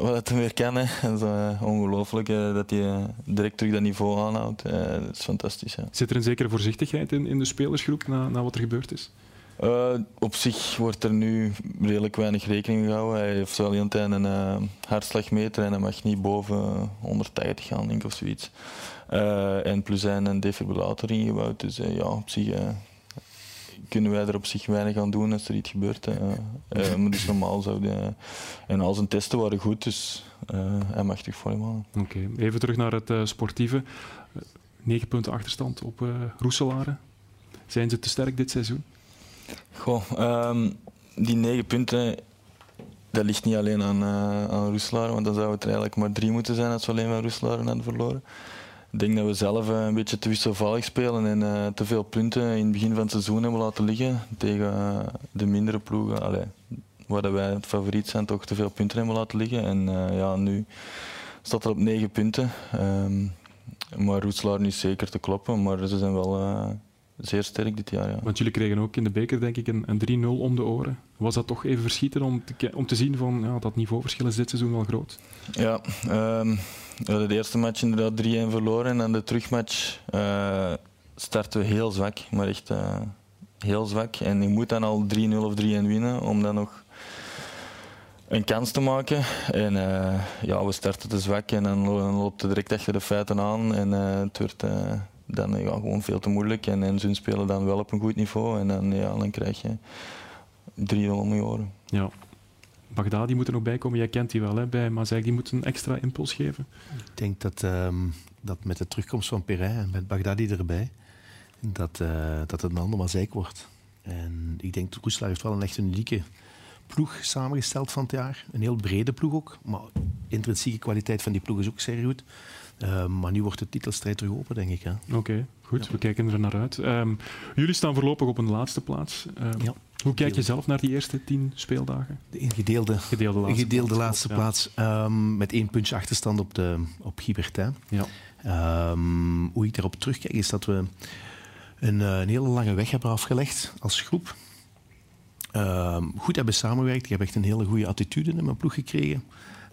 wat hij weer kan. Hè. Dat is ongelooflijk dat hij direct terug dat niveau aanhoudt. dat is fantastisch. Ja. Zit er een zekere voorzichtigheid in, in de spelersgroep na, na wat er gebeurd is? Uh, op zich wordt er nu redelijk weinig rekening gehouden. Hij heeft wel een tijd een uh, hartslagmeter en hij mag niet boven 180 gaan, denk ik, of zoiets. Uh, en plus hij een defibrillator ingebouwd. Dus ja, op zich kunnen wij er op zich weinig aan doen als er iets gebeurt. maar dus normaal zouden. en al zijn testen waren goed, dus hij mag terug voor Oké, even terug naar het sportieve. 9 punten achterstand op uh, Roeselare. Zijn ze te sterk dit seizoen? Goh, um, die negen punten, dat ligt niet alleen aan, uh, aan Roeselaar, want dan zou het er eigenlijk maar drie moeten zijn als we alleen maar Roeselaar hadden verloren. Ik denk dat we zelf uh, een beetje te wisselvallig spelen en uh, te veel punten in het begin van het seizoen hebben laten liggen tegen de mindere ploegen. Allee, waar wij het favoriet zijn, toch te veel punten hebben laten liggen. En ja, nu staat er op negen punten. Um, maar Roeselaar nu zeker te kloppen, maar ze zijn wel zeer sterk dit jaar. Ja. Want jullie kregen ook in de beker denk ik een, een 3-0 om de oren. Was dat toch even verschieten om te, om te zien van ja, dat niveauverschil is dit seizoen wel groot? Ja, um, we hadden de eerste match inderdaad 3-1 verloren en dan de terugmatch uh, starten we heel zwak, maar echt uh, heel zwak. En je moet dan al 3-0 of 3-1 winnen om dan nog een kans te maken. En uh, ja, we starten te zwak en dan loopt het direct achter de feiten aan en het werd dan gewoon veel te moeilijk. En, en ze spelen dan wel op een goed niveau. En dan, ja, dan krijg je 3 om je oren. Ja. Bagdadi moet er nog bij komen. Jij kent die wel hè, bij Mazek. Die moet een extra impuls geven. Ik denk dat, um, dat met de terugkomst van Perrin en met Bagdadi erbij, dat, uh, dat het een ander Mazek wordt. En ik denk dat Roeselaar heeft wel een echt een unieke ploeg samengesteld van het jaar. Een heel brede ploeg ook. Maar de intrinsieke kwaliteit van die ploeg is ook zeer goed. Uh, maar nu wordt de titelstrijd terug open, denk ik. Oké, okay, goed. Ja. We kijken er naar uit. Um, jullie staan voorlopig op een laatste plaats. Um, ja. Hoe kijk je zelf naar die eerste tien speeldagen? De gedeelde, gedeelde laatste gedeelde plaats, laatste plaats um, met één puntje achterstand op, de, op Gibertin. Ja. hoe ik daarop terugkijk is dat we een, eh, een hele lange weg hebben afgelegd als groep. goed hebben samengewerkt. Ik heb echt een hele goede attitude in mijn ploeg gekregen.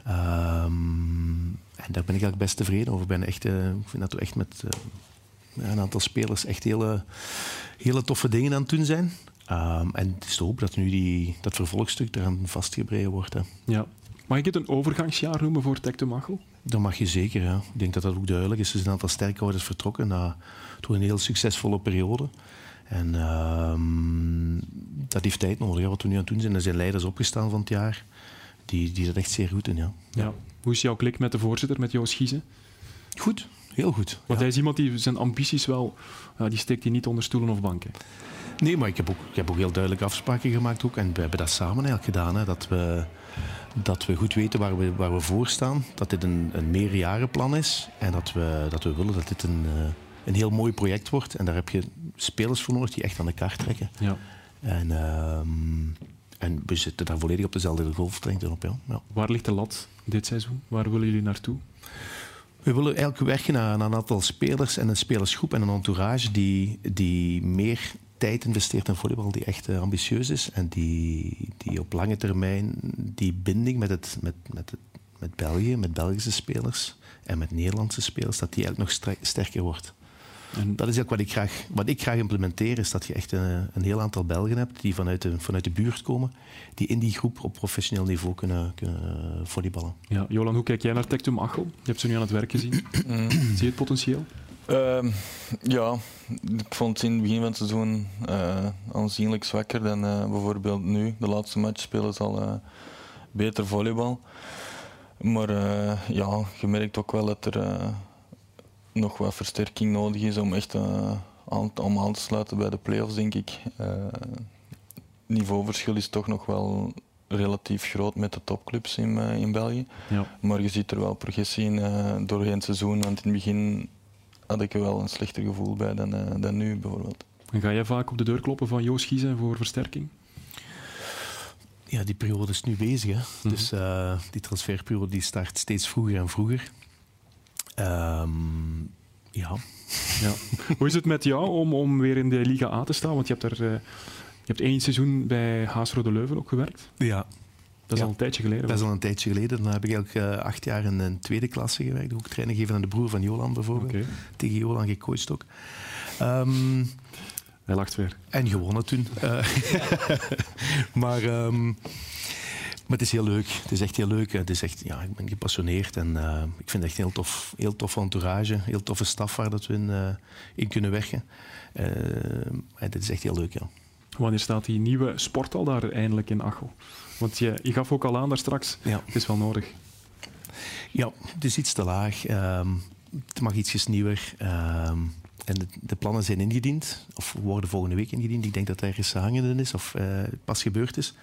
Um, en daar ben ik eigenlijk best tevreden over. Ik, ben echt, uh, ik vind dat we echt met uh, een aantal spelers echt hele, hele toffe dingen aan het doen zijn. Um, en het is te hopen dat nu die, dat vervolgstuk eraan vastgebreid wordt. Hè. Ja. Mag ik het een overgangsjaar noemen voor Tecto Machel? Dat mag je zeker. Ik denk dat dat ook duidelijk is. Er zijn een aantal sterkhouders vertrokken na door een heel succesvolle periode. En um, dat heeft tijd nodig. Ja, wat we nu aan het doen zijn, er zijn leiders opgestaan van het jaar die, die dat echt zeer goed doen. Ja. Ja. Hoe is jouw klik met de voorzitter, met Joost Giezen? Goed, heel goed. Want hij is iemand die zijn ambities wel, uh, die steekt hij niet onder stoelen of banken. Nee, maar ik heb ook, ik heb ook heel duidelijke afspraken gemaakt. Ook, en we hebben dat samen eigenlijk gedaan. Hè, dat, we, dat we goed weten waar we, waar we voor staan. Dat dit een, een meerjarenplan is. En dat we, dat we willen dat dit een, uh, een heel mooi project wordt. En daar heb je spelers voor nodig die echt aan de kaart trekken. Ja. En, uh, en we zitten daar volledig op dezelfde golflengte op. Ja. ja. Waar ligt de lat dit seizoen? Waar willen jullie naartoe? We willen eigenlijk werken aan een aantal spelers en een spelersgroep en een entourage die, die meer tijd investeert in volleybal, die echt uh, ambitieus is en die, die op lange termijn die binding met, het, met, met, het, met België, met Belgische spelers en met Nederlandse spelers, dat die eigenlijk nog sterker wordt. En dat is ook wat ik graag, wat ik graag implementeer, is dat je echt een, een heel aantal Belgen hebt die vanuit de, vanuit de buurt komen, die in die groep op professioneel niveau kunnen, kunnen volleyballen. Ja, Jolan, hoe kijk jij naar Tectum Achel? Je hebt ze nu aan het werk gezien. Zie je het potentieel? Ehm, ja, ik vond het in het begin van het seizoen eh, aanzienlijk zwakker dan eh, bijvoorbeeld nu. De laatste match spelen ze al eh, beter volleybal. Maar eh, ja, je merkt ook wel dat er eh, nog wat versterking nodig is om echt eh, aan, om aan te sluiten bij de play-offs, denk ik. Eh, niveauverschil is toch nog wel relatief groot met de topclubs in, eh, in België. Ja. Maar je ziet er wel progressie in eh, doorheen het seizoen. Want in het begin had ik er wel een slechter gevoel bij dan, eh, dan nu bijvoorbeeld. En ga jij vaak op de deur kloppen van Joost Giezen voor versterking? Ja, die periode is nu bezig. Hè? Dus eh, die transferperiode die start steeds vroeger en vroeger. Ehm, ja. Ja. Hoe is het met jou om, om weer in de Liga A te staan? Want je hebt, er, eh, je hebt één seizoen bij Haasrode Leuven ook gewerkt. Ja. Dat is Ja. al een tijdje geleden. Dat is al een tijdje geleden. Dan heb ik eigenlijk eh, acht jaar in een tweede klasse gewerkt. Ook trainen gegeven aan de broer van Jolan bijvoorbeeld. Tegen Jolan gecoacht ook. Ehm, Hij lacht weer. en gewonnen toen. Eh, maar, ehm, maar het is heel leuk. Het is echt heel leuk. Het is echt, ja, ik ben gepassioneerd en eh, ik vind het echt heel tof. Heel tof entourage, heel toffe staf waar dat we in, eh, in kunnen werken. Eh, en dit is echt heel leuk, ja. Wanneer staat die nieuwe sporthal daar eindelijk in Achel? Want je, je gaf ook al aan daar straks, Ja. het is wel nodig. Ja, het is iets te laag. ehm, het mag ietsjes nieuwer. ehm, en de, de plannen zijn ingediend, of worden volgende week ingediend. Ik denk dat er ergens hangende is, of eh, pas gebeurd is.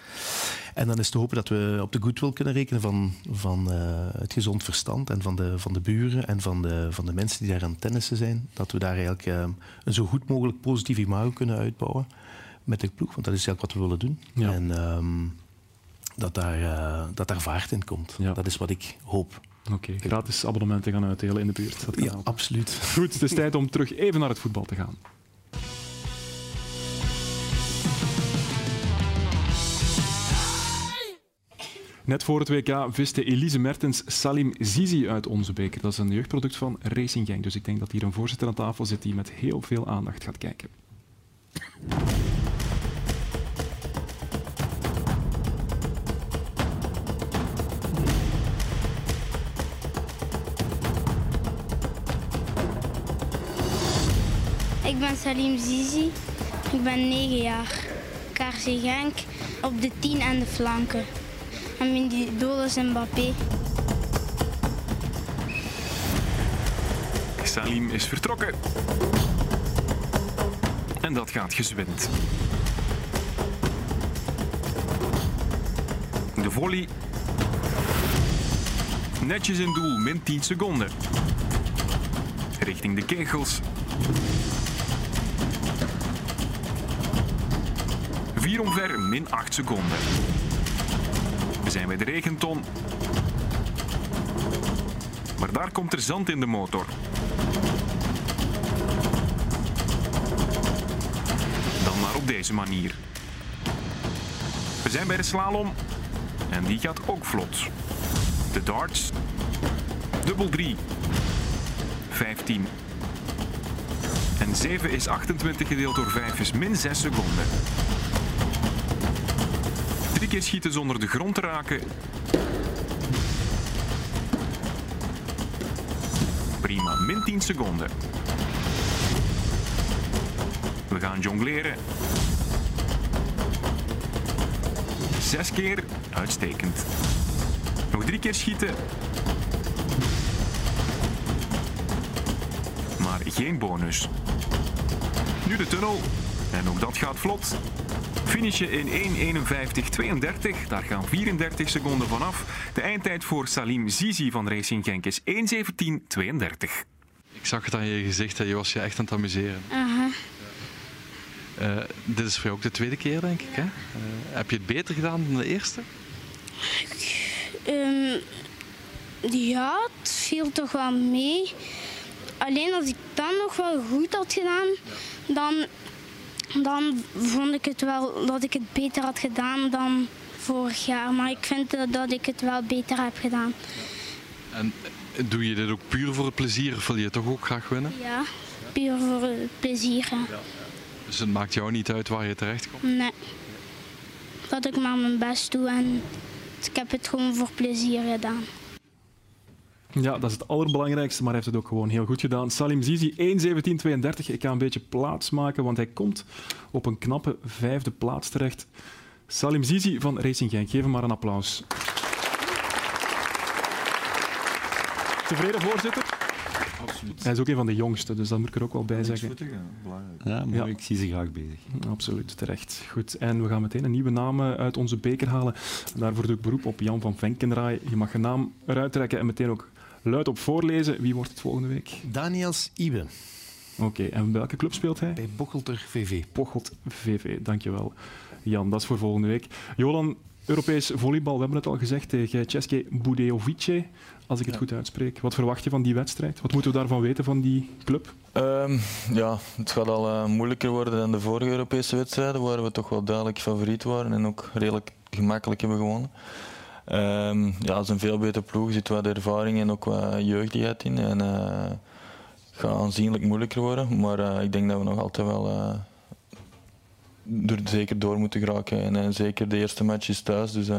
En dan is te hopen dat we op de goodwill kunnen rekenen van, van eh, het gezond verstand en van de, van de buren en van de, van de mensen die daar aan het tennissen zijn. Dat we daar eigenlijk ehm, een zo goed mogelijk positief imago kunnen uitbouwen met de ploeg. Want dat is eigenlijk wat we willen doen. Ja. En ehm, dat, daar, eh, dat daar vaart in komt. Ja. Dat is wat ik hoop. Oké, gratis abonnementen gaan uitdelen in de buurt. Dat Ja, absoluut. Goed, het is tijd om terug even naar het voetbal te gaan. Net voor het WK viste Elise Mertens Salim Zizi uit onze beker. Dat is een jeugdproduct van Racing Gang. Dus ik denk dat hier een voorzitter aan tafel zit die met heel veel aandacht gaat kijken. Ik ben Salim Zizi. Ik ben 9 jaar. KRC Genk op de 10 en de flanken. En mijn idool is Mbappé. Salim is vertrokken. En dat gaat gezwind. De volley. Netjes in doel, min 10 seconden. Richting de kegels. Vier omver, min 8 seconden. We zijn bij de regenton. Maar daar komt er zand in de motor. Dan maar op deze manier. We zijn bij de slalom. En die gaat ook vlot. De darts. Dubbel 3. 15. En 7 is 28 gedeeld door 5 is min 6 seconden. Schieten zonder de grond te raken. Prima, min 10 seconden. We gaan jongleren. Zes keer, uitstekend. Nog drie keer schieten. Maar geen bonus. Nu de tunnel. En ook dat gaat vlot. Finishen in 1.51.32. Daar gaan 34 seconden vanaf. De eindtijd voor Salim Zizi van Racing Genk is 1.17.32. Ik zag het aan je gezicht, hè. je was je echt aan het amuseren. Aha. Eh, dit is voor jou ook de tweede keer, denk ik. Hè? Eh, heb je het beter gedaan dan de eerste? Ehm, ja, het viel toch wel mee. Alleen als ik dan nog wel goed had gedaan, dan, dan vond ik het wel dat ik het beter had gedaan dan vorig jaar. Maar ik vind dat- dat ik het wel beter heb gedaan. En eh, doe je dit ook puur voor het plezier of wil je toch ook graag winnen? Ja, puur voor het plezier. hè. Dus het maakt jou niet uit waar je terecht komt? Nee. Dat ik maar mijn best doe en ik heb het gewoon voor plezier gedaan. Ja, dat is het allerbelangrijkste, maar hij heeft het ook gewoon heel goed gedaan. Salim Zizi, 1.17.32. Ik ga een beetje plaats maken, want hij komt op een knappe vijfde plaats terecht. Salim Zizi van Racing Genk, geef hem maar een applaus. Tevreden voorzitter? Absoluut. Hij is ook een van de jongste, dus dat moet ik er ook wel bij zeggen. Ja, mooi. Ik zie ze graag bezig. Absoluut, terecht. Goed. En we gaan meteen een nieuwe naam eh, uit onze beker halen. Daarvoor doe ik beroep op Jan van Venkenraai. Je mag je naam eruit trekken en meteen ook luid op voorlezen. Wie wordt het volgende week? Daniels Ibe. Oké, en welke club speelt hij? Bij Bochelter VV. Bocholt VV, dankjewel. Jan, dat is voor volgende week. Jolan, Europees volleybal, we hebben het al gezegd tegen Ceske Budejovice, als ik het goed uitspreek. Wat verwacht je van die wedstrijd? Wat moeten we daarvan weten van die club? Ehm, ja, het gaat al eh, moeilijker worden dan de vorige Europese wedstrijden, waar we toch wel duidelijk favoriet waren en ook redelijk gemakkelijk hebben gewonnen. Ehm, ja, het is een veel betere ploeg, er zit wat ervaring en ook wat jeugdigheid in. En uh, het gaat aanzienlijk moeilijker worden, maar uh, ik denk dat we nog altijd wel er zeker door moeten geraken. En zeker de eerste match is thuis, dus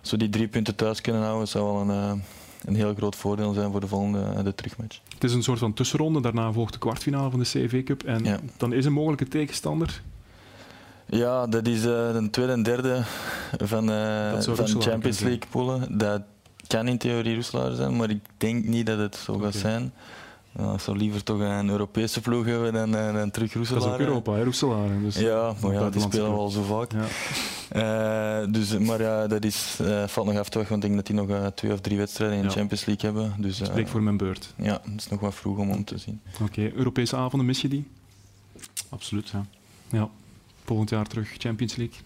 als we die drie punten thuis kunnen houden, zou wel een een heel groot voordeel zijn voor de volgende de terugmatch. Het is een soort van tussenronde, daarna volgt de kwartfinale van de CV Cup en Ja. dan is een mogelijke tegenstander. Ja, dat is eh, de tweede en derde van, eh van Champions League poelen. Dat kan in theorie Roeselaar zijn, maar ik denk niet dat het zo gaat zijn. Ja, ik zou liever toch een Europese ploeg hebben dan, eh, dan terug Roeselaar. Dat is ook Europa, hè, Roeselaar. Dus Ja, maar ja, die spelen we al zo vaak. Eh, dus, maar ja, dat is, valt nog af te wachten, want ik denk dat die nog twee of drie wedstrijden in de Ja. Champions League hebben. Dus, Spreek voor mijn beurt. Ja, het is nog wat vroeg om om te zien. Oké, Europese avonden, mis je die? Absoluut, ja. Ja, volgend jaar terug Champions League.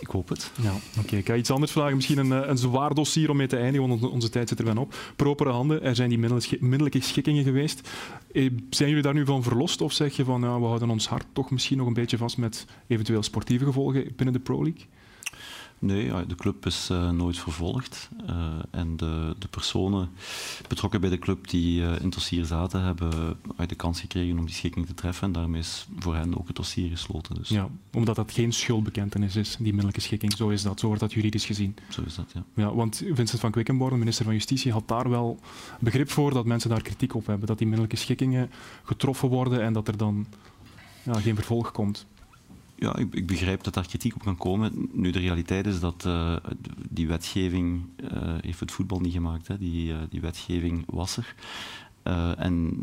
Ik hoop het. Ja, oké. Ik ga iets anders vragen. Misschien een, eh, een zwaar dossier om mee te eindigen, want onze- onze tijd zit er bijna op. Propere handen, er zijn die middel- middelijke schikkingen geweest. Eh, Zijn jullie daar nu van verlost of zeg je van ja, we houden ons hart toch misschien nog een beetje vast met eventueel sportieve gevolgen binnen de Pro League? Nee, de club is eh, nooit vervolgd. Eh, en de, de personen betrokken bij de club die eh, in het dossier zaten, hebben uit de kans gekregen om die schikking te treffen. En daarmee is voor hen ook het dossier gesloten. Dus Ja, omdat dat geen schuldbekentenis is, die middelijke schikking. Zo is dat, zo wordt dat juridisch gezien. zo is dat, ja. Ja, want Vincent van Quickenborne, minister van Justitie, had daar wel begrip voor dat mensen daar kritiek op hebben. Dat die middelijke schikkingen getroffen worden en dat er dan ja, geen vervolg komt. Ja, ik, ik begrijp dat daar kritiek op kan komen. Nu, de realiteit is dat eh, die wetgeving eh, heeft het voetbal niet gemaakt. Hè. Die, eh, die wetgeving was er. En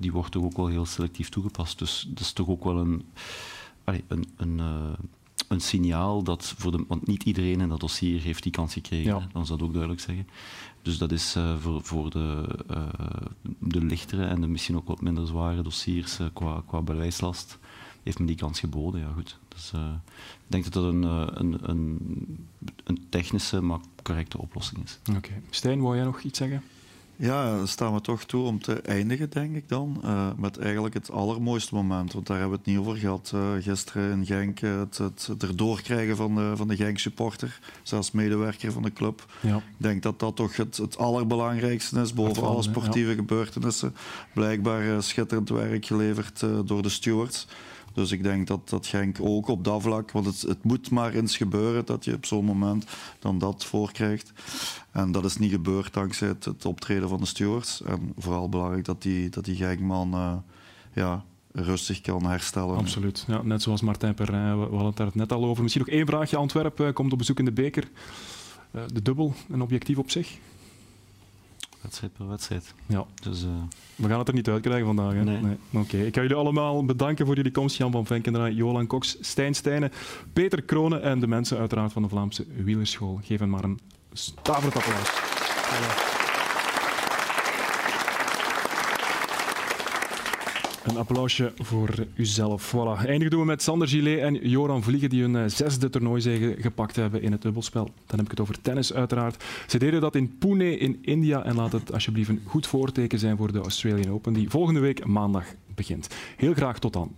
die wordt toch ook wel heel selectief toegepast. Dus dat is toch ook wel een, allee, een, een, een signaal dat voor de... Want niet iedereen in dat dossier heeft die kans gekregen. Ja. Dan zou dat ook duidelijk zeggen. Dus dat is voor, voor de, de lichtere en de misschien ook wat minder zware dossiers qua, qua bewijslast heeft men die kans geboden. Ja, goed. Dus, eh, ik denk dat dat een, eh, een, een, een technische, maar correcte oplossing is. Oké. Stijn, wou jij nog iets zeggen? Ja, dan staan we toch toe om te eindigen, denk ik dan. eh, met eigenlijk het allermooiste moment. Want daar hebben we het niet over gehad eh, gisteren in Genk. Het, het erdoor krijgen van de, van de Genk-supporter. Zelfs medewerker van de club. Ja. Ik denk dat dat toch het, het allerbelangrijkste is. Boven alle sportieve gebeurtenissen. Blijkbaar schitterend werk geleverd eh, door de stewards. Dus ik denk dat, dat Genk ook op dat vlak, want het, het moet maar eens gebeuren dat je op zo'n moment dan dat voorkrijgt. En dat is niet gebeurd dankzij het, optreden van de stewards. En vooral belangrijk dat die, dat die Genkman eh, ja, rustig kan herstellen. Absoluut. Ja, net zoals Martijn Perrin, we, we hadden het daar net al over. Misschien nog één vraagje. Antwerpen eh, komt op bezoek in de beker. Eh, de dubbel, een objectief op zich. Wedstrijd per wedstrijd. Ja. Dus, eh, We gaan het er niet uitkrijgen vandaag. Hè? Nee. Oké. Ik ga jullie allemaal bedanken voor jullie komst. Jan van Venkendraai, Jolan Cox, Stijn Stijnen, Peter Kronen en de mensen uiteraard van de Vlaamse Wielerschool. Geef hen maar een staverend applaus. Een applausje voor uzelf. Voilà. Eindigen doen we met Sander Gillet en Joran Vliegen die hun eh, zesde toernooizege gepakt hebben in het dubbelspel. Dan heb ik het over tennis uiteraard. Ze deden dat in Pune in India en laat het alsjeblieft een goed voorteken zijn voor de Australian Open die volgende week maandag begint. Heel graag tot dan.